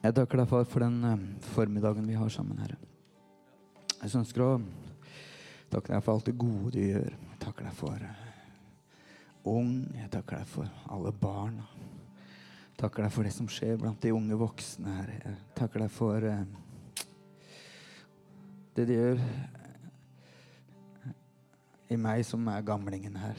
Jeg takker deg, far, for den eh, formiddagen vi har sammen, Herre. Jeg ønsker å takke deg for alt det gode du gjør. Jeg takker deg for eh, ung. Jeg takker deg for alle barna. Jeg takker deg for det som skjer blant de unge voksne, Herre. Jeg takker deg for eh, det de gjør i meg som er gamlingen her.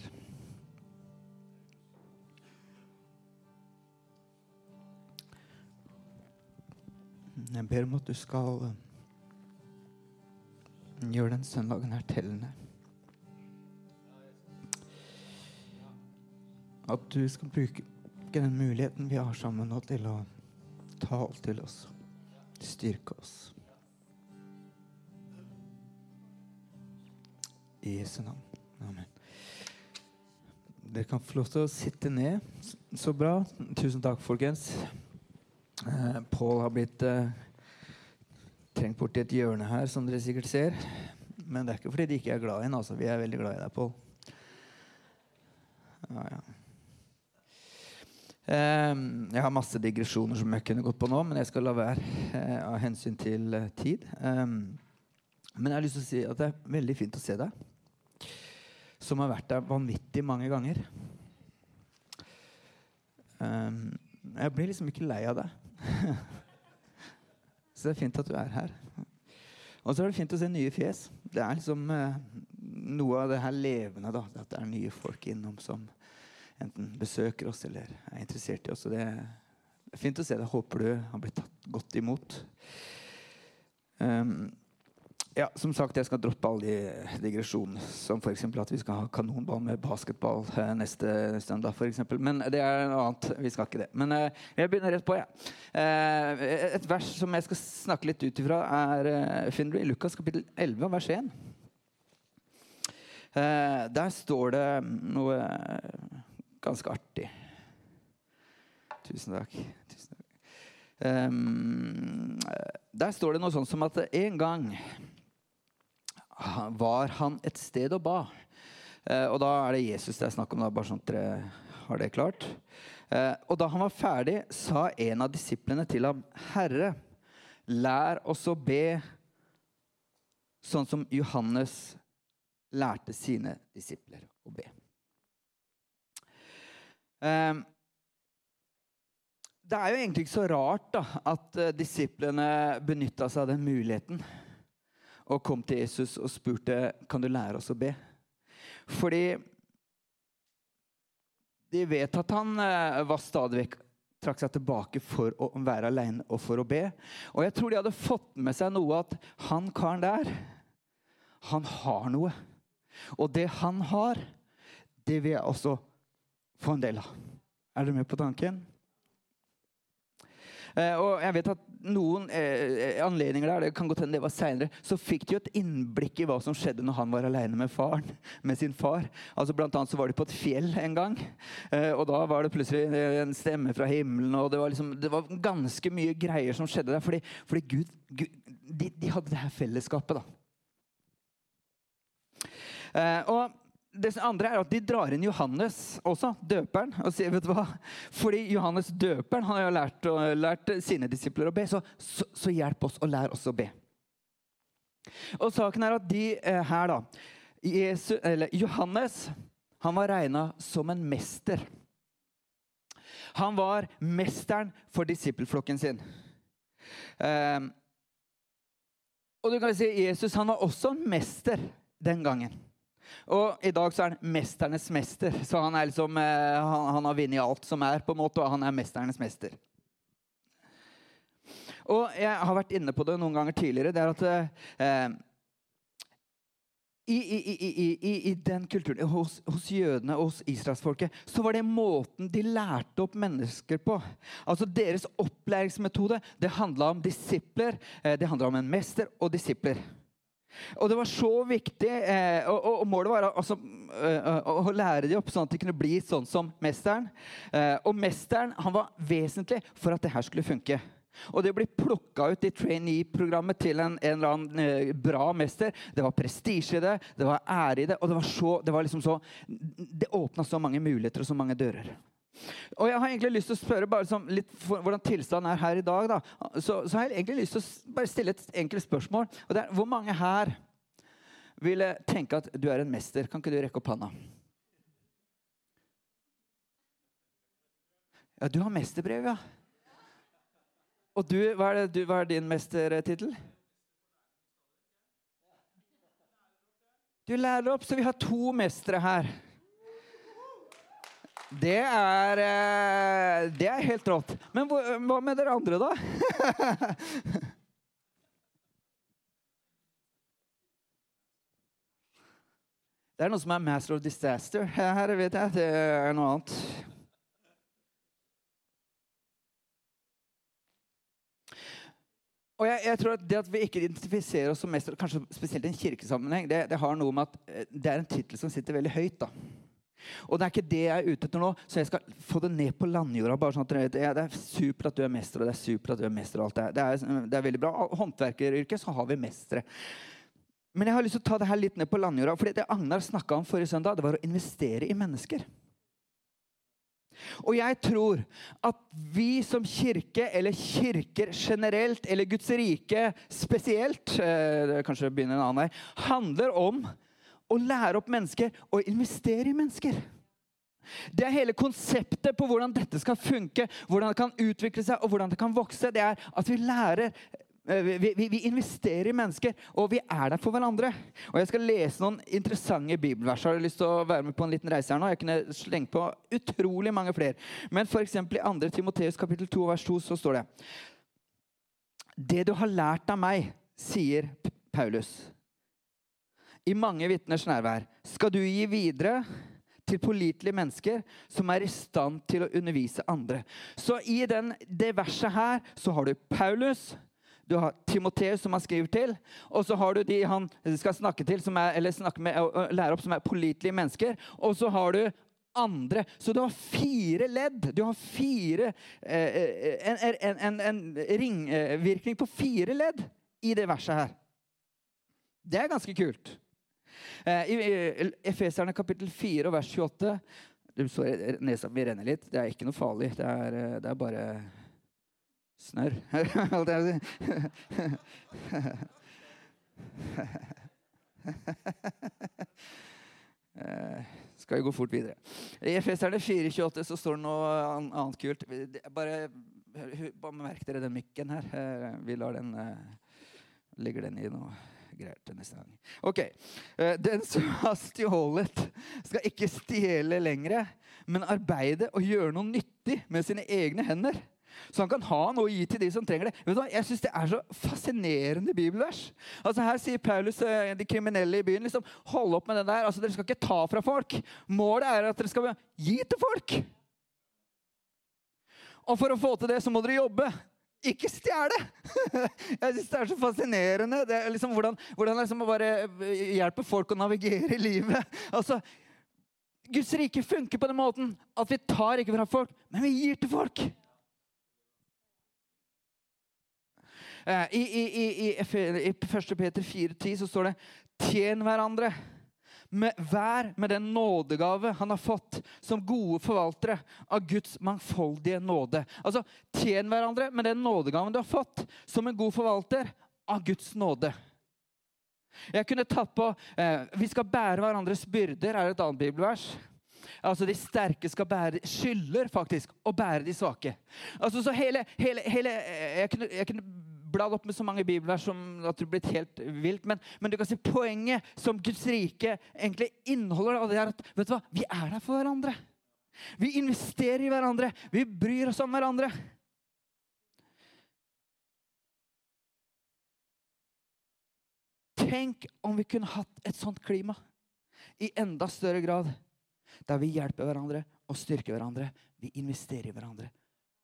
Jeg ber om at du skal eh, gjøre den søndagen her tellende. At du skal bruke den muligheten vi har sammen nå, til å tale til oss, styrke oss. I Jesu navn. Amen. Dere kan få lov til å sitte ned. Så bra. Tusen takk, folkens. Eh, Pål har blitt eh, trengt borti et hjørne her, som dere sikkert ser. Men det er ikke fordi de ikke er glad i ham. Altså. Vi er veldig glad i deg, Pål. Ja, ja. Eh, jeg har masse digresjoner som jeg kunne gått på nå, men jeg skal la være eh, av hensyn til eh, tid. Eh, men jeg har lyst til å si at det er veldig fint å se deg. Som har vært der vanvittig mange ganger. Eh, jeg blir liksom ikke lei av deg. Så det er fint at du er her. Og så er det fint å se nye fjes. Det er liksom eh, noe av det her levende. da, At det er nye folk innom som enten besøker oss eller er interessert i oss. Og det er fint å se deg. Håper du har blitt tatt godt imot. Um, ja, som sagt, jeg skal droppe alle de digresjonene. Som f.eks. at vi skal ha kanonball med basketball eh, neste søndag. For eksempel. Men det er noe annet. Vi skal ikke det. Men eh, jeg begynner rett på. Ja. Eh, et vers som jeg skal snakke litt ut ifra, er, eh, finner du i Lukas kapittel 11, vers 1. Eh, der står det noe ganske artig. Tusen takk. Tusen takk. Der står det noe sånn som at en gang var han et sted og ba. Uh, og da er det Jesus det er snakk om, da, bare sånn at dere har det klart. Uh, og da han var ferdig, sa en av disiplene til ham, 'Herre, lær oss å be sånn som Johannes lærte sine disipler å be'. Um, det er jo egentlig ikke så rart da, at disiplene benytta seg av den muligheten og kom til Jesus og spurte kan du lære oss å be. Fordi de vet at han uh, var stadig vekk trakk seg tilbake for å være alene og for å be. Og jeg tror de hadde fått med seg noe at han karen der, han har noe. Og det han har, det vil jeg også få en del av. Er dere med på tanken? Eh, og jeg vet at noen eh, anledninger der, det kan godt hende det var senere, så fikk de jo et innblikk i hva som skjedde når han var alene med faren, med sin far. Altså Blant annet så var de på et fjell en gang, eh, og da var det plutselig en stemme fra himmelen. og Det var, liksom, det var ganske mye greier som skjedde der, fordi, fordi Gud, Gud de, de, hadde det her fellesskapet. da. Eh, og det andre er at De drar inn Johannes også, døperen. og sier, vet du hva? Fordi Johannes døperen han har jo lært, lært sine disipler å be. Så, så, så, hjelp oss og lær oss å be. Og saken er at de eh, her, da Jesus, eller Johannes han var regna som en mester. Han var mesteren for disippelflokken sin. Um, og du kan si Jesus han var også en mester den gangen. Og i dag så er han mesternes mester. Så han, er liksom, eh, han, han har vunnet alt som er, på en måte, og han er mesternes mester. Og jeg har vært inne på det noen ganger tidligere. det er at eh, i, i, i, i, den kulturen, hos, hos jødene og hos israelsfolket, så var det måten de lærte opp mennesker på. Altså Deres opplæringsmetode det handla om disipler. Eh, det handla om en mester og disipler. Og det var så viktig, eh, og, og, målet var altså, eh, å lære dem opp sånn at de kunne bli sånn som mesteren. Eh, og mesteren han var vesentlig for at det her skulle funke. Og det å bli plukka ut i trainee-programmet til en, en, eller annen eh, bra mester, det var prestisje i det, det var ære i det, og det var så Det, var liksom så, det åpna så mange muligheter og så mange dører. Og jeg har egentlig lyst til å spørre bare sånn litt for, hvordan tilstanden er her i dag. da. Så, så har jeg egentlig lyst til å bare stille et enkelt spørsmål. og det er, Hvor mange her ville tenke at du er en mester? Kan ikke du rekke opp handa? Ja, du har mesterbrev, ja. Og du, hva er, det, du, hva er din mestertittel? Du lærer opp, så vi har to mestere her. Det er, eh, det er helt rått. Men hva med dere andre, da? Det er noe som er master of disaster. Her vet jeg det er noe annet. Og jeg, jeg, tror at Det at vi ikke identifiserer oss som mester, kanskje spesielt i en kirkesammenheng, det, det, har noe med at eh, det er en tittel som sitter veldig høyt. da. Og det er ikke det jeg er ute etter nå, så jeg skal få det ned på landjorda. bare sånn at Det er supert at du er mester, og det er supert at du er mester. og alt det, det, er, det er veldig bra. Håndverkeryrket så har vi mestere. Men jeg har lyst til å ta det her litt ned på landjorda. for Det Agnar snakka om forrige søndag, det var å investere i mennesker. Og jeg tror at vi som kirke, eller kirker generelt, eller Guds rike spesielt, eh, kanskje begynner en annen vei, handler om å lære opp mennesker og investere i mennesker. Det er hele konseptet på hvordan dette skal funke, hvordan det kan utvikle seg og hvordan det kan vokse. Det er at vi lærer Eh, vi, vi, vi, investerer i mennesker, og vi er der for hverandre. Og Jeg skal lese noen interessante bibelvers. Har du lyst til å være med på en liten reise her nå? Jeg kunne slengt på utrolig mange flere. Men f.eks. i 2. Timoteus kapittel 2 vers 2 så står det Det du har lært av meg, sier Paulus, i mange vitners nærvær, skal du gi videre til pålitelige mennesker som er i stand til å undervise andre. Så i den, det verset her så har du Paulus du har Timoteus, som han skriver til. Og så har du de han skal snakke til, er, eller snakke med, lære opp, som er pålitelige mennesker. Og så har du andre. Så du har fire ledd. Du har fire eh, eh en, en, en, en, ringvirkning på fire ledd i det verset her. Det er ganske kult. Eh, I Efeserne kapittel 4 vers 28 Du så nesa mi renner litt. Det er ikke noe farlig. Det er, eh, det er bare Snørr, holdt jeg på å si. Skal vi gå fort videre. I Efeserne 4,28 så står det noe annet kult. Bare, bare merk dere den mikken her. Eh, vi lar den eh, Legger den i noe greier til neste gang. Ok. Eh, den som har stjålet, skal ikke stjele lenger, men arbeide og gjøre noe nyttig med sine egne hender så han kan ha noe å gi til de som trenger det. Vet du hva? Jeg synes Det er så fascinerende bibelvers. Altså Her sier Paulus eh, de kriminelle i byen liksom, hold opp med det der. Altså Dere skal ikke ta fra folk. Målet er at dere skal gi til folk. Og for å få til det, så må dere jobbe. Ikke stjele! Jeg syns det er så fascinerende. Det er liksom hvordan, hvordan liksom bare eh, hjelper folk å navigere i livet. Altså, Guds rike funker på den måten at vi tar ikke fra folk, men vi gir til folk. Eh, I, i, i, i 1. Peter 4,10 så står det Tjen hverandre. Med, hver med den nådegave han har fått, som gode forvaltere av Guds mangfoldige nåde. Altså, Tjen hverandre med den nådegaven du har fått, som en god forvalter av Guds nåde. Jeg kunne tatt på eh, Vi skal bære hverandres byrder, er et annet bibelvers. Altså De sterke skal bære, skylder faktisk å bære de svake. Altså så hele, hele, hele jeg, kunne, jeg kunne bladd opp med så mange bibler som at det blitt helt vilt. Men, men, du kan si poenget som Guds rike egentlig inneholder, det er at vet du hva? vi er der for hverandre. Vi investerer i hverandre. Vi bryr oss om hverandre. Tenk om vi kunne hatt et sånt klima i enda større grad. Der vi hjelper hverandre og styrker hverandre. Vi investerer i hverandre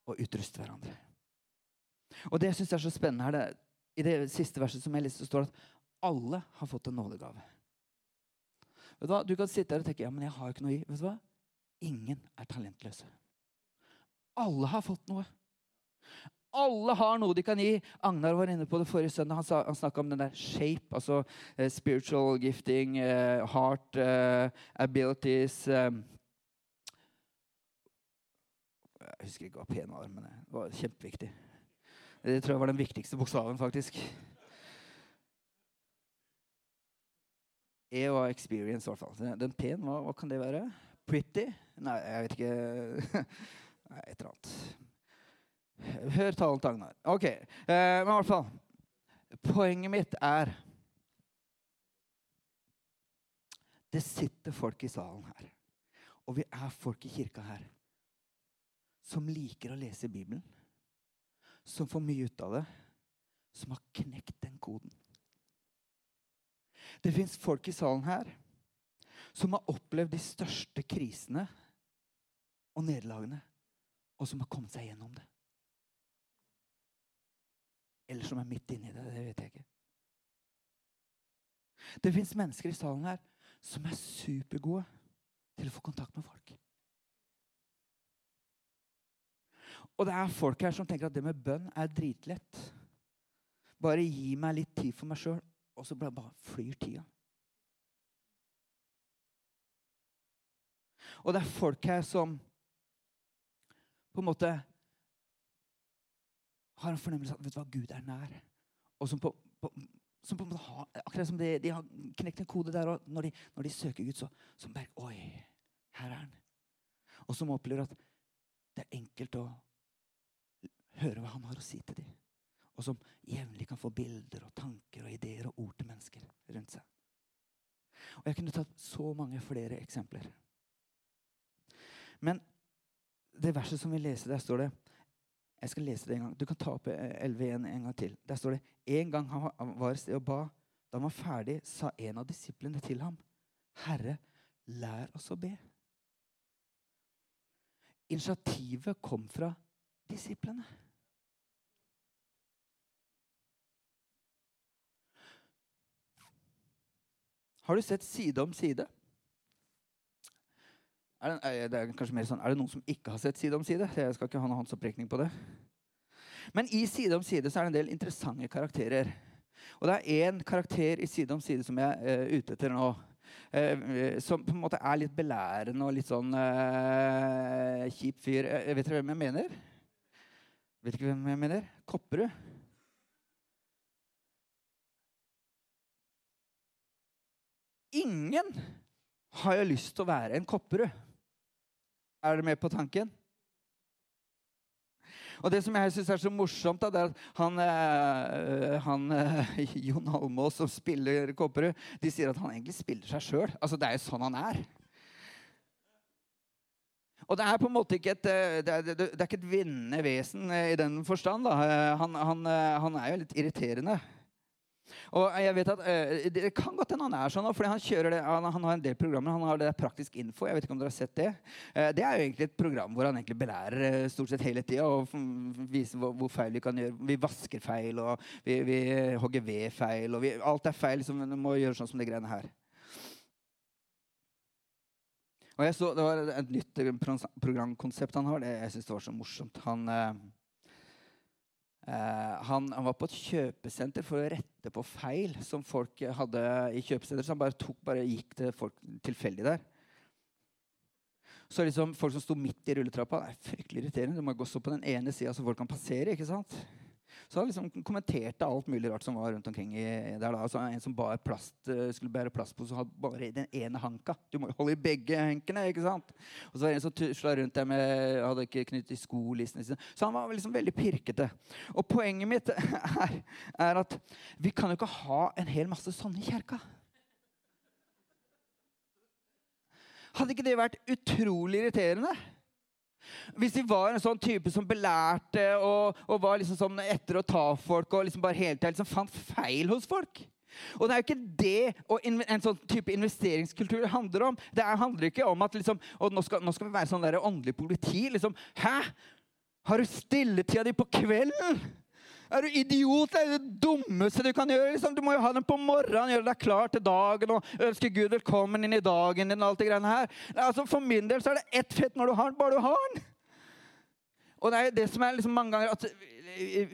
og utruster hverandre. Og det jeg er så spennende her, det, I det siste verset som jeg leste, står at alle har fått en nådegave. Vet Du hva? Du kan sitte her og tenke ja, men jeg har ikke noe i. Vet du hva? Ingen er talentløse. Alle har fått noe. Alle har noe de kan gi. Agnar var inne på det forrige søndag. Han, han snakka om den der shape, altså uh, spiritual gifting, uh, heart uh, abilities Jeg husker ikke hva P-en var, men det var kjempeviktig. Det tror jeg var den viktigste bokstaven, faktisk. E var experience, i hvert fall. Den P-en, hva, hva, kan det være? Pretty? Nei, jeg vet ikke. Nei, et eller annet. Hør talen til Agnar. Ok, eh, men i hvert fall. Poenget mitt er Det sitter folk i salen her, og vi er folk i kirka her som liker å lese Bibelen, som får mye ut av det, som har knekt den koden. Det fins folk i salen her som har opplevd de største krisene og nederlagene, og som har kommet seg gjennom det. Eller som er midt inni det. Det vet jeg ikke. Det fins mennesker i salen her som er supergode til å få kontakt med folk. Og det er folk her som tenker at det med bønn er dritlett. Bare gi meg litt tid for meg sjøl, og så bare flyr tida. Og det er folk her som på en måte har en fornemmelse av vet du hva, Gud er nær. Og som på, på, som på en måte har, Akkurat som de, de har knekt en kode der. Og når de, når de søker Gud, så, så merker Oi, her er han. Og som opplever at det er enkelt å høre hva han har å si til dem. Og som jevnlig kan få bilder og tanker og ideer og ord til mennesker rundt seg. Og Jeg kunne tatt så mange flere eksempler. Men det verset som vi leser, der står det Jeg skal lese det en gang. Du kan ta opp 11.1 en gang til. Der står det En gang han var et sted og ba. Da han var ferdig, sa en av disiplene til ham, Herre, lær oss å be. Initiativet kom fra disiplene. Har du sett Side om side? Er det, det, er kanskje mer sånn, er det noen som ikke har sett Side om side? Jeg skal ikke ha noen håndsopprekning på det. Men i Side om side så er det en del interessante karakterer. Og det er én karakter i Side om side som jeg er uh, ute etter nå. Uh, som på en måte er litt belærende og litt sånn uh, kjip fyr. Vet dere hvem jeg mener? Vet ikke hvem jeg mener? Kopperud. Ingen har jo lyst til å være en Kopperud. Er dere med på tanken? Og det som jeg syns er så morsomt, da, det er at han, øh, han øh, Jon Almaas, som spiller Kopperud, de sier at han egentlig spiller seg sjøl. Altså, det er jo sånn han er. Og det er på en måte ikke et, det er, det er ikke et vinnende vesen i den forstand. Han, han, han, er jo litt irriterende. Og jeg vet at uh, Det kan godt hende han er sånn, fordi han, det, han, han, har en del programmer. Han har det der Praktisk info. jeg vet ikke om dere har sett Det uh, Det er jo egentlig et program hvor han egentlig belærer uh, stort sett hele tida og viser hvor, hvor, feil vi kan gjøre. Vi vasker feil, og vi, vi hogger ved feil. og vi, Alt er feil. Liksom, vi må gjøre sånn som de greiene her. Og jeg så, Det var et nytt programkonsept han har. Det, jeg syns det var så morsomt. Han Uh, han, han, var på et kjøpesenter for å rette på feil som folk hadde i kjøpesenter. Så han bare, tok, bare gikk til folk tilfeldig der. Så liksom Folk som sto midt i rulletrappa, det er fryktelig irriterende. Du må gå så på den ene sida så folk kan passere. ikke sant? Så han liksom kommenterte alt mulig rart som var rundt omkring. i, der da. Altså, en som bar plast, eh, skulle bære plastpose, hadde bare den ene hanka. Du må jo holde i begge hankene. ikke sant? Og så var det en som tusla rundt der med hadde ikke knyttet skolissene sine. Så han var liksom veldig pirkete. Og poenget mitt er, er at vi kan jo ikke ha en hel masse sånne i kjerka. Hadde ikke det vært utrolig irriterende? Hvis vi var en sånn type som belærte og, og var liksom sånn etter å ta folk og liksom bare hele tiden liksom fant feil hos folk. Og det er jo ikke det en sånn type investeringskultur handler om. Det handler ikke om at liksom, nå skal, nå, skal, vi være sånn der åndelig politi. liksom, Hæ? Har du stilletida di på kvelden? Er du idiot? Det er det dummeste du kan gjøre. Liksom. Du må jo ha den på morgenen, gjøre deg klar til dagen og ønske Gud velkommen inn i dagen din. og alt det greiene her. Altså, for min del så er det ett fett når du har den, bare du har den. Og det er det som er liksom mange ganger at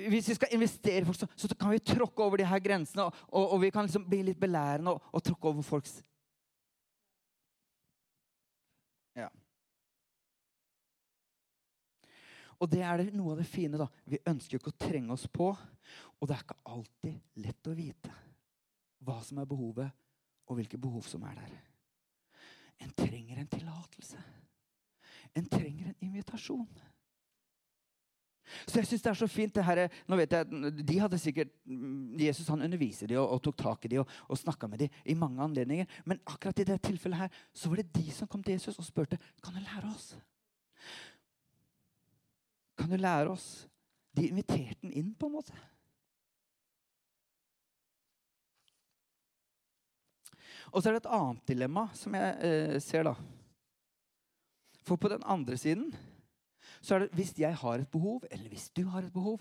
Hvis vi skal investere i folk, så, så, kan vi tråkke over de her grensene. Og, og, og vi kan liksom bli litt belærende og, og tråkke over folks Ja. Og det er noe av det fine. da. Vi ønsker ikke å trenge oss på. Og det er ikke alltid lett å vite hva som er behovet, og hvilke behov som er der. En trenger en tillatelse. En trenger en invitasjon. Så jeg synes det er så fint det her, nå vet jeg, de hadde sikkert, Jesus han underviser dem og, og, tok tak i dem og, og snakka med dem i mange anledninger. Men akkurat i det tilfellet her, så var det de som kom til Jesus og spurte kan du lære oss. Kan du lære oss? De inviterte den inn, på en måte. Og så er det et annet dilemma som jeg eh, ser, da. For på den andre siden så er det hvis jeg har et behov, eller hvis du har et behov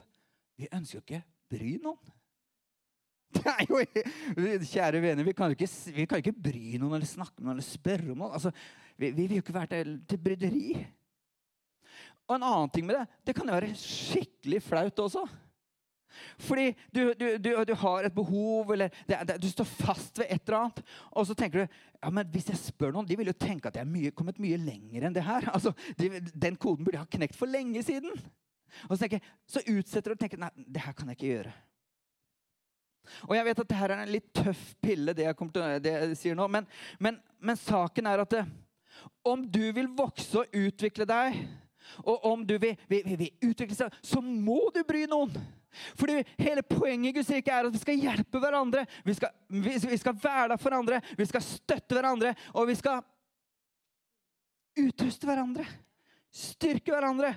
Vi ønsker jo ikke bry noen. Det er jo, Kjære venner, vi kan jo ikke, vi kan ikke bry noen eller snakke med noen eller spørre om noen. Altså, vi, vi vil jo ikke være til, til bryderi. Og en annen ting med det det kan jo være skikkelig flaut også. Fordi du, du, du, du har et behov, eller det, det, du står fast ved et eller annet. Og så tenker du ja, men hvis jeg spør noen, de vil jo tenke at jeg er kommet mye lenger enn det her. Altså, de, den koden burde jeg ha knekt for lenge siden. Og så, jeg, så utsetter du og tenker nei, det her kan jeg ikke gjøre. Og jeg vet at det her er en litt tøff pille, det jeg, til, det jeg sier nå. Men, men, men saken er at det, om du vil vokse og utvikle deg og om du vil, vil, vil, utvikle seg, så må du bry noen. Fordi Hele poenget i Guds rike er at vi skal hjelpe hverandre. Vi skal, vi, vi skal være der for andre, vi skal støtte hverandre, og vi skal utruste hverandre. Styrke hverandre.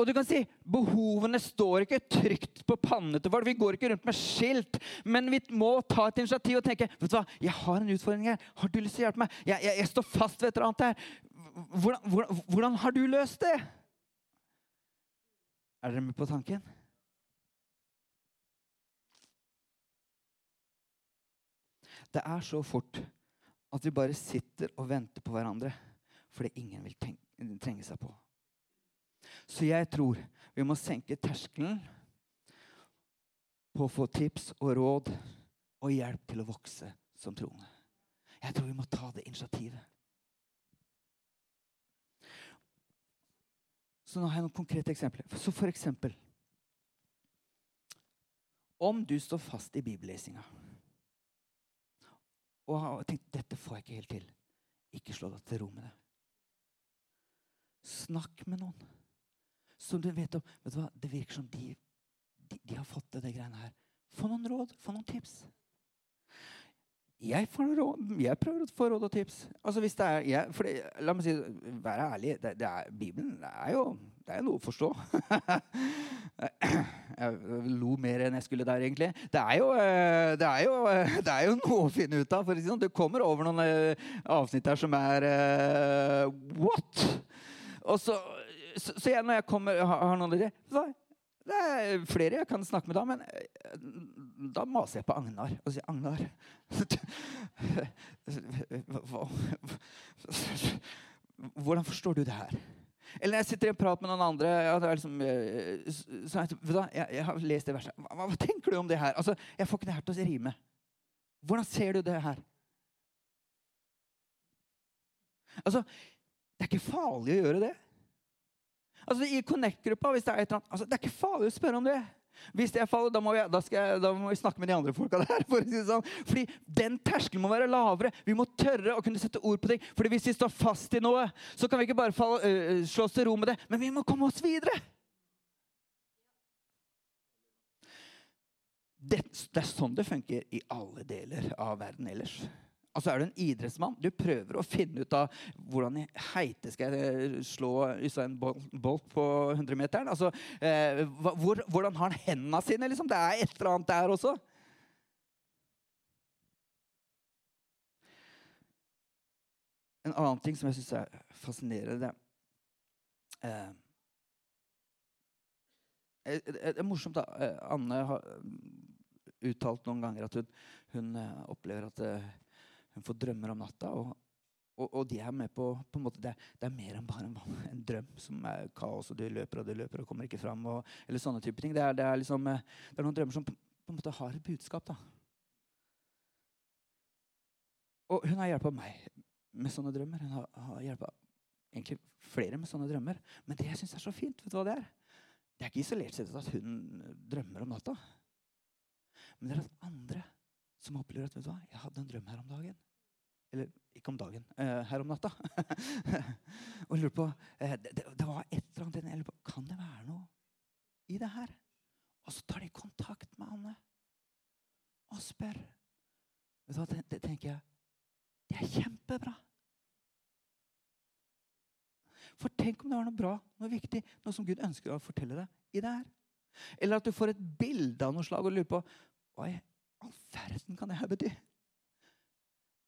Og du kan si behovene står ikke trygt på pannene til folk. Vi går ikke rundt med skilt. Men vi må ta et initiativ og tenke vet du hva, jeg har en utfordring her. Har du lyst til å hjelpe meg? Jeg, jeg, jeg står fast ved et eller annet her. Hvordan, hvordan, hvordan har du løst det? Er dere med på tanken? Det er så fort at vi bare sitter og venter på hverandre fordi ingen vil tenke, trenge seg på. Så jeg tror vi må senke terskelen på å få tips og råd og hjelp til å vokse som troende. Jeg tror vi må ta det initiativet. Så nå har jeg noen konkrete eksempler. Så for eksempel Om du står fast i bibellesinga og har tenkt dette får jeg ikke helt til, ikke slå deg til ro med det. Snakk med noen som du vet om. Vet du hva? Det virker som de, de, de har fått til det greiene her. Få noen råd, få noen tips. Jeg, råd, jeg, prøver å få råd og tips. Altså hvis det er, jeg, for det, La meg si, Vær ærlig. Det, det er, Bibelen det er jo det er noe å forstå. jeg lo mer enn jeg skulle der, egentlig. Det er jo, eh, det er jo, eh, det er jo noe å finne ut av. for sånn. Du kommer over noen eh, avsnitt her som er uh, What?! Og så, så, så jeg, når jeg kommer, har, har noen ideer det er flere jeg kan snakke med da, men eh, da maser jeg på Agnar og sier Agnar Hvordan forstår du det her? Eller når jeg sitter i en prat med noen andre liksom, eh, så jeg, jeg, jeg, har lest det verset. Hva, hva, tenker du om det her? Altså, jeg får ikke det her til å rime. Hvordan ser du det her? Altså, det er ikke farlig å gjøre det. Altså I Connect-gruppa hvis Det er et eller annet, altså, det er ikke farlig å spørre om det. Hvis det er farlig, da må, vi, da, jeg, da må vi snakke med de andre folka der. For å si det sånn. Fordi den terskelen må være lavere. Vi må tørre å kunne sette ord på ting. Fordi hvis vi står fast i noe, så kan vi ikke bare falle, øh, slå oss til ro med det, men vi må komme oss videre. Det, det er sånn det funker i alle deler av verden ellers. Altså Er du en idrettsmann? Du prøver å finne ut av hvordan i heite skal jeg eh, slå en bolt på 100-meteren. Altså, eh, hvor, hvordan har han hendene sine? Liksom? Det er et eller annet der også. En annen ting som jeg syns er fascinerende det. eh, Det er morsomt, da. Anne har uttalt noen ganger at hun, hun opplever at hun får drømmer om natta. og, og, og de er med på, på en måte, det, det, er mer enn bare en, en, drøm som er kaos, og du løper og du løper og kommer ikke fram. Og, eller sånne type ting. Det er, det er, liksom, eh, det er noen drømmer som på, på, en måte har et budskap. da. Og hun har hjulpet meg med sånne drømmer. Hun har, har egentlig flere med sånne drømmer. Men det jeg syns er så fint, vet du hva det er? Det er ikke isolert sett at hun drømmer om natta. Men det er at andre som opplever at vet du hva, jeg hadde en drøm her om dagen. Eller ikke om dagen, eh, her om natta. og lurer på eh, det, det, var et eller annet jeg lurer på, Kan det være noe i det her? Og så tar de kontakt med Anne og spør. Vet du hva, det, tenker jeg Det er kjempebra. For tenk om det var noe bra, noe viktig, noe som Gud ønsker å fortelle deg i det her. Eller at du får et bilde av noe slag og lurer på hva i all verden kan det her bety?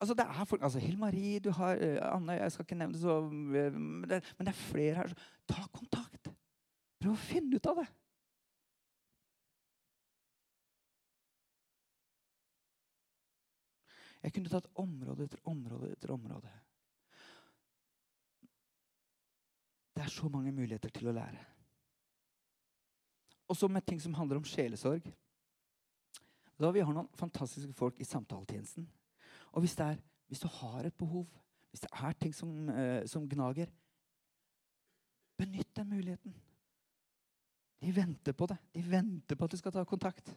Altså, det er folk, altså, Hill-Marie, du har uh, Anne Jeg skal ikke nevne det så uh, men, det, men det er flere her. Ta kontakt. Prøv å finne ut av det. Jeg kunne tatt område etter område etter område. Det er så mange muligheter til å lære. Og så med ting som handler om sjelesorg. Da Vi har noen fantastiske folk i samtaletjenesten. Og hvis, er, hvis du har et behov, hvis det er ting som, uh, som gnager, benytt den muligheten. De venter på det. De venter på at du skal ta kontakt.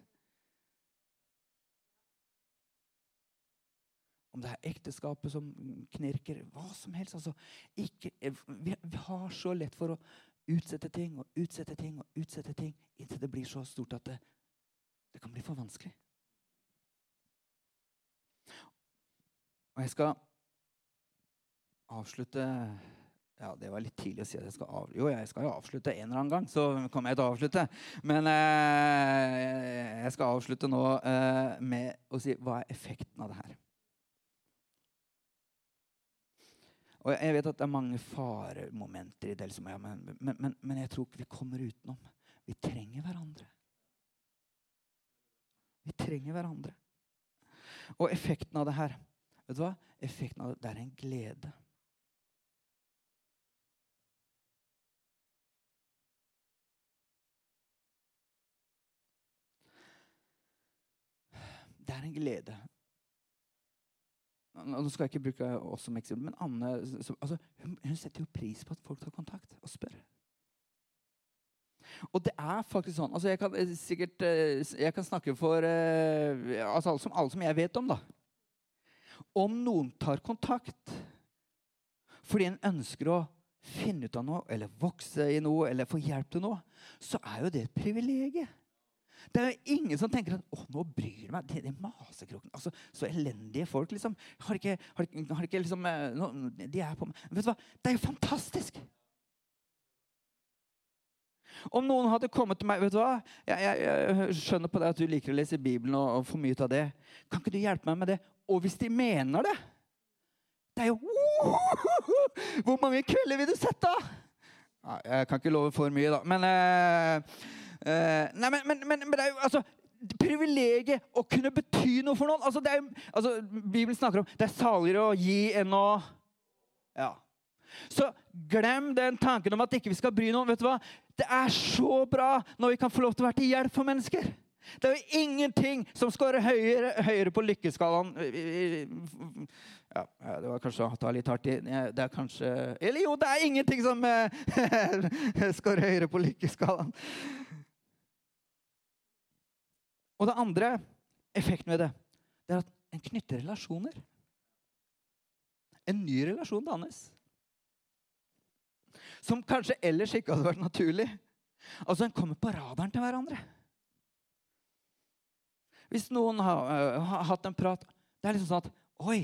Om det er ekteskapet som knirker, hva som helst. Altså, ikke, vi, vi, har så lett for å utsette ting og utsette ting og utsette ting inntil det blir så stort at det, det kan bli for vanskelig. Og jeg skal avslutte ja, Det var litt tidlig å si at jeg skal avslutte. Jo, jeg skal jo avslutte en eller annen gang. så kommer jeg til å avslutte. Men eh, jeg skal avslutte nå eh, med å si hva er effekten av det her. Og Jeg vet at det er mange faremomenter i det, liksom, ja, men, men, men, men, jeg tror ikke vi kommer utenom. Vi trenger hverandre. Vi trenger hverandre. Og effekten av det her Vet du hva? Effekten av det, det er en glede. Det er en glede. Nå skal jeg ikke bruke oss som eksempel, men Anne altså, hun, hun, setter jo pris på at folk tar kontakt og spør. Og det er faktisk sånn altså Jeg kan sikkert eh, jeg kan snakke for eh, altså alle, som, alle som jeg vet om. da. Om noen tar kontakt fordi en ønsker å finne ut av noe, eller vokse i noe, eller få hjelp til noe, så er jo det et privilegium. Det er jo ingen som tenker at 'Å, nå bryr jeg meg'. De, de masekroken. Altså, så elendige folk, liksom. Har ikke, har, har ikke liksom eh, no, De er på meg Vet du hva? Det er jo fantastisk! Om noen hadde kommet til meg vet du hva? Jeg, jeg, jeg skjønner på deg at du liker å lese Bibelen og, og få mye av det. Kan ikke du hjelpe meg med det? Og hvis de mener det Det er jo Hvor mange kvelder vil du sette av? Jeg kan ikke love for mye, da. Men eh, Uh, nei, men, men, men, men, det er jo altså privilegiet å kunne bety noe for noen. Altså, det er, altså, Bibelen snakker om det er saligere å gi enn å Ja. Så glem den tanken om at ikke vi skal bry noen. vet du hva? Det er så bra når vi kan få lov til å være til hjelp for mennesker. Det er jo ingenting som skårer høyere, høyere, på lykkeskalaen ja, Det var kanskje å ta litt hardt i. Det er kanskje Eller jo, det er ingenting som scorer skårer høyere på lykkeskalaen og det andre effekten ved det, det er at en knytter relasjoner. En ny relasjon dannes. Som kanskje ellers ikke hadde vært naturlig. Altså, En kommer på radaren til hverandre. Hvis noen har, uh, har hatt en prat Det er liksom sånn at Oi!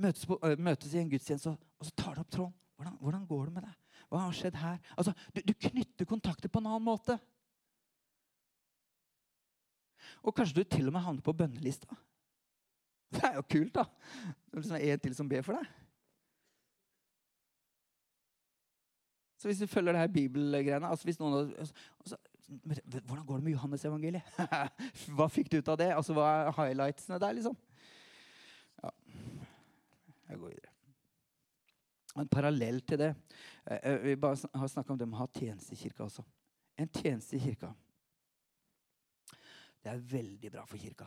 Møtes, på, uh, møtes i en gudstjeneste, og, og, så tar du opp tråden. Hvordan, hvordan, går det med deg? Hva har skjedd her? Altså, du, du knytter kontakter på en annen måte. Og kanskje du til og med havner på bønnelista. Det er jo kult, da. Det er liksom en til som ber for deg. Så hvis du følger det her bibelgreiene altså hvis noen, altså, Hvordan går det med Johannes evangeliet? hva fikk du ut av det? Altså, Hva er highlightsene der, liksom? Ja. Jeg går videre. En parallell til det eh, eh, Vi bare har snakka om det med å ha tjeneste i kirka også. En tjeneste i kirka det er veldig bra for kirka.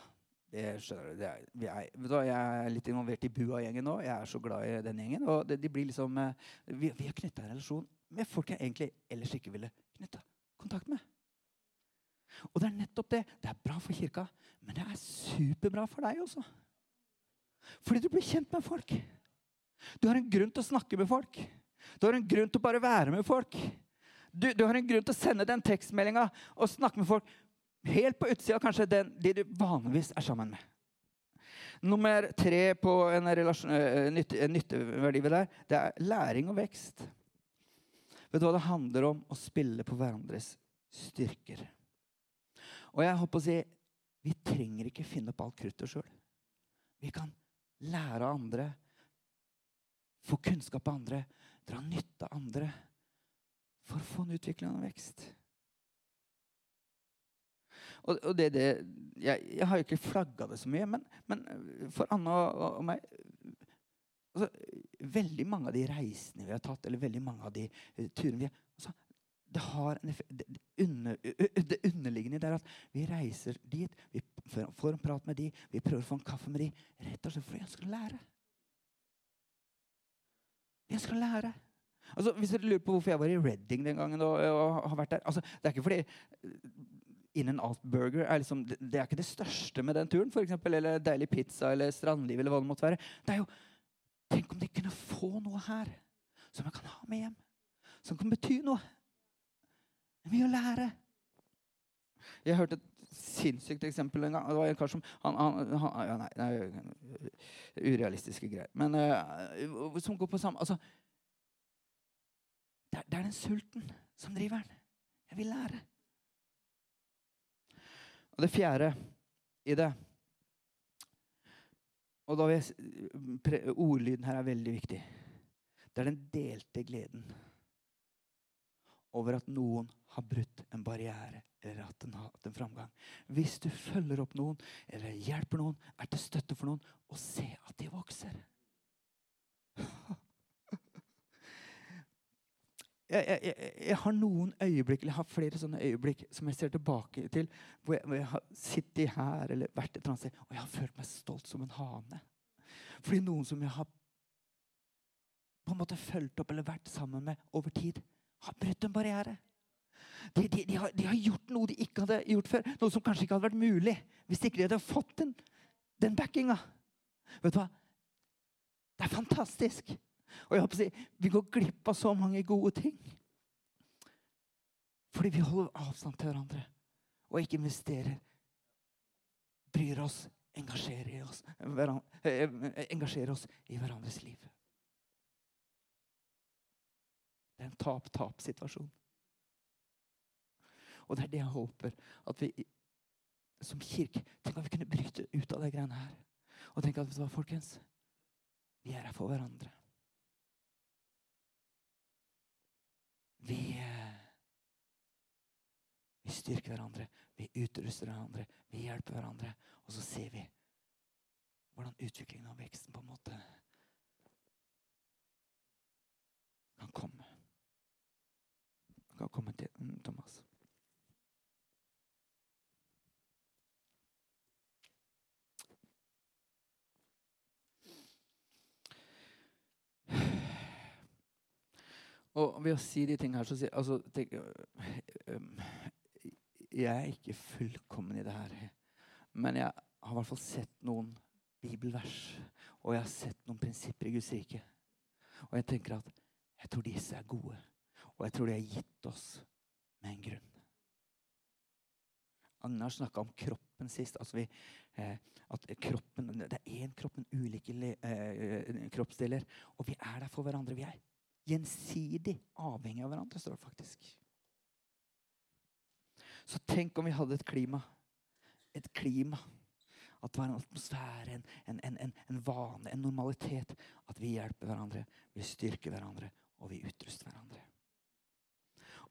Det skjønner du. Er, er, du jeg er litt involvert i Bua-gjengen nå. Jeg er så glad i den gjengen. Og det, de blir liksom, eh, vi, vi har knytta en relasjon med folk jeg egentlig ellers ikke ville knytta kontakt med. Og det er nettopp det. Det er bra for kirka, men det er superbra for deg også. Fordi du blir kjent med folk. Du har en grunn til å snakke med folk. Du har en grunn til å bare være med folk. Du, du har en grunn til å sende den tekstmeldinga og snakke med folk helt på utsida kanskje den, de du vanligvis er sammen med. Nummer tre på en, relasjon, en nytteverdi ved det, det er læring og vekst. Vet du hva det handler om? Å spille på hverandres styrker. Og jeg håper å si vi trenger ikke finne opp alt kruttet sjøl. Vi kan lære av andre, få kunnskap av andre, dra nytte av andre for å få en utvikling og vekst. Og, og det, det, jeg, jeg, har jo ikke flagga det så mye, men, men for Anne og, og, meg altså, Veldig mange av de reisene vi har tatt, eller veldig mange av de uh, turene vi har altså, det, har en effekt, det, under, det, underliggende er at vi reiser dit, vi får en prat med de, vi prøver å få en kaffe med de, rett og slett fordi vi ønsker å lære. Vi ønsker å lære. Altså, hvis dere lurer på hvorfor jeg var i Redding den gangen og, og har vært der altså, Det er ikke fordi In and Out Burger er liksom, det, det, er ikke det største med den turen, for eksempel, eller Deilig pizza eller strandliv. eller hva det måtte være. Det er jo, Tenk om de kunne få noe her som jeg kan ha med hjem. Som kan bety noe. Det er mye å lære. Jeg hørte et sinnssykt eksempel en gang. Det var en kar som han, han, han, ja, nei, nei, Urealistiske greier. Men uh, som går på samme altså, det, er, det er den sulten som driver den. Jeg vil lære. Og det fjerde i det Og da vil jeg, Ordlyden her er veldig viktig. Det er den delte gleden over at noen har brutt en barriere eller at den har hatt en framgang. Hvis du følger opp noen eller hjelper noen, er til støtte for noen, og se at de vokser. jeg, jeg, jeg, har noen øyeblikk, eller jeg har flere sånne øyeblikk som jeg ser tilbake til, hvor jeg, hvor jeg har sittet her eller vært et eller annet sted, og jeg har følt meg stolt som en hane. Fordi noen som jeg har på en måte fulgt opp eller vært sammen med over tid, har brutt en barriere. De, de, de, har, de, har, gjort noe de ikke hadde gjort før. Noe som kanskje ikke hadde vært mulig hvis ikke de hadde fått den, den backinga. Vet du hva? Det er fantastisk. Og jeg håper å si, Vi går glipp av så mange gode ting. Fordi vi holder avstand til hverandre og ikke investerer. Bryr oss, engasjerer oss, eh, engasjerer oss i hverandres liv. Det er en tap-tap-situasjon. Og det er det jeg håper at vi som kirke Tenk at vi kunne bryte ut av de greiene her. Og tenke at folkens? Vi er her for hverandre. Vi, eh, vi styrker hverandre, vi utruster hverandre, vi hjelper hverandre. Og så ser vi hvordan utviklingen og veksten på en måte kan komme. Kan komme til Thomas. Og ved å si de tingene her, så sier altså, tenk, Jeg er ikke fullkommen i det her. Men jeg har i hvert fall sett noen bibelvers. Og jeg har sett noen prinsipper i Guds rike. Og jeg tenker at jeg tror disse er gode. Og jeg tror de er gitt oss med en grunn. Agnar snakka om kroppen sist. Altså vi, eh, at kroppen, Det er én kropp, men ulike eh, kroppsdeler. Og vi er der for hverandre. Vi er gjensidig avhengig av hverandre, står det faktisk. Så tenk om vi hadde et klima. Et klima. At det var en atmosfære, en, en, en, en vane, en normalitet. At vi hjelper hverandre, vi styrker hverandre, og vi utruster hverandre.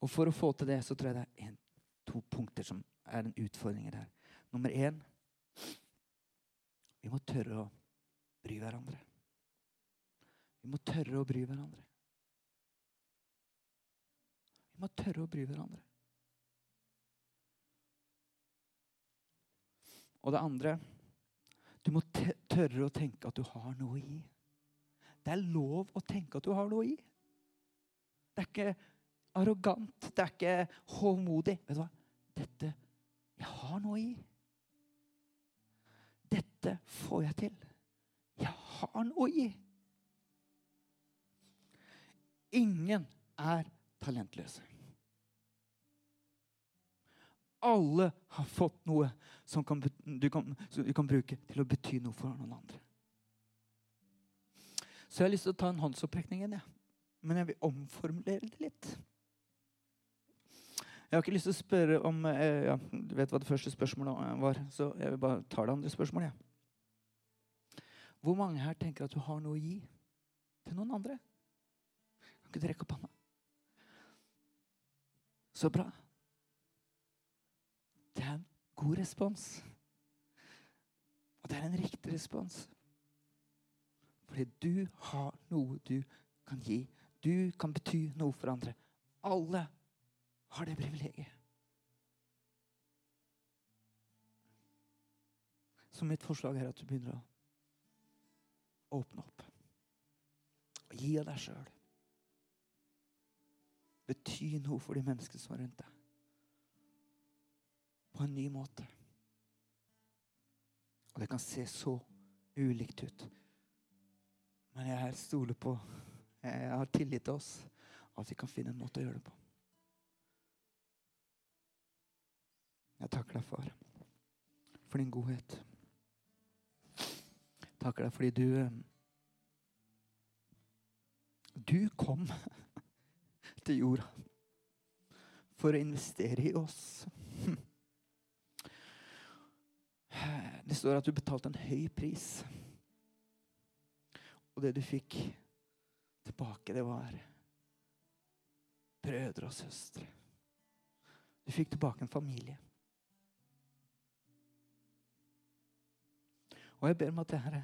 Og For å få til det så tror jeg det er en, to punkter som er en utfordring der. Nummer én vi må tørre å bry hverandre. Vi må tørre å bry hverandre. Vi må tørre å bry hverandre. Og det andre Du må tørre å tenke at du har noe å gi. Det er lov å tenke at du har noe å gi. Det er ikke arrogant. Det er ikke håmodig. Vet du hva? Dette Jeg har noe i. Dette får jeg til. Jeg har noe i. Ingen er talentløse. Alle har fått noe som kan, du, kan, som du kan bruke til å bety noe for noen andre. Så jeg har lyst til å ta en håndsopprekning igjen. Ja. Men jeg vil omformulere det litt. Jeg har ikke lyst til å spørre om eh, ja, Du vet hva det første spørsmålet var, så jeg vil bare ta det andre spørsmålet. Ja. Hvor mange her tenker at du har noe å gi til noen andre? Kan ikke du rekke opp hånda? Så bra. Det er en god respons. Og det er en riktig respons. Fordi du har noe du kan gi. Du kan bety noe for andre. Alle har det privilegiet. Så mitt forslag er at du begynner å åpne opp. Og gi av deg sjøl. Bety noe for de menneskene som er rundt deg. På en ny måte. Og det kan se så ulikt ut. Men jeg stoler på Jeg har tillit til oss at vi kan finne en måte å gjøre det på. Jeg takker deg, far, for din godhet. Jeg takker deg fordi du eh, Du kom til jorda for å investere i oss. Det står at du betalte en høy pris. Og det du fikk tilbake, det var brødre og søstre. Du fikk tilbake en familie. Og jeg ber om at det her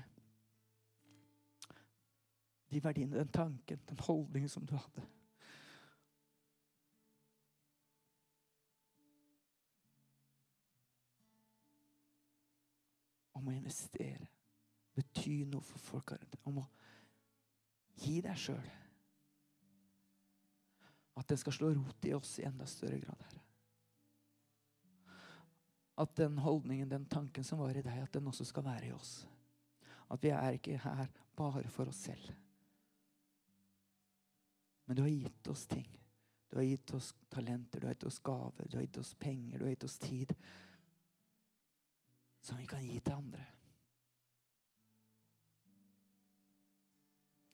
De verdiene, den tanken, den holdningen som du hadde Om å investere, bety noe for folk. Om å gi deg sjøl. At det skal slå rot i oss i enda større grad, Herre. At den holdningen, den tanken som var i deg, at den også skal være i oss. At vi er ikke her bare for oss selv. Men du har gitt oss ting. Du har gitt oss talenter, du har gitt oss gaver, du har gitt oss penger, du har gitt oss tid. Som vi kan gi til andre.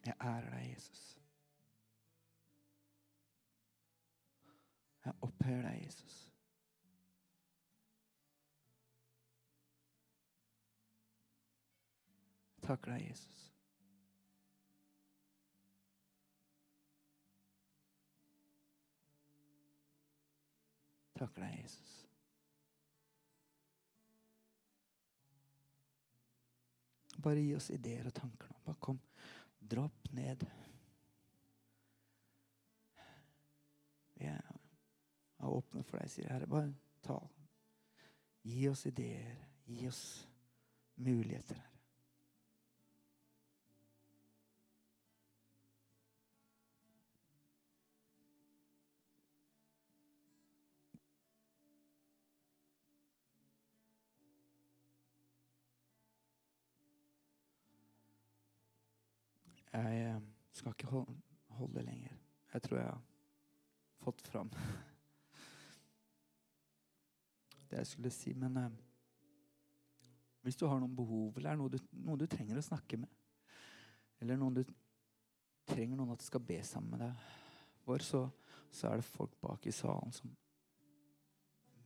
Jeg ærer deg, Jesus. Jeg opphøyer deg, Jesus. Takker deg, Jesus. Takker deg, Jesus. Bare gi oss ideer og tanker nå. Bare kom. Dropp ned. Jeg er åpne for deg, sier Herre. Bare tal. Gi oss ideer. Gi oss muligheter, Herre. Jeg eh, skal ikke holde, lenger. Jeg tror jeg har fått fram det jeg skulle si. Men eh, hvis du har noen behov, eller er noe du, noen du trenger å snakke med, eller noen du trenger noen at skal be sammen med deg for, så, så er det folk bak i salen som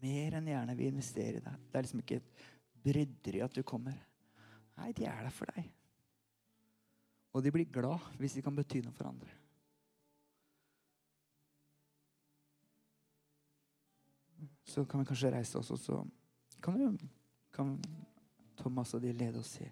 mer enn gjerne vil investere i deg. Det er liksom ikke et bryderi at du kommer. Nei, de er der for deg. Og de blir glad hvis de kan bety noe for andre. Så kan vi kanskje reise oss, og så kan, kan Thomas og de lede oss i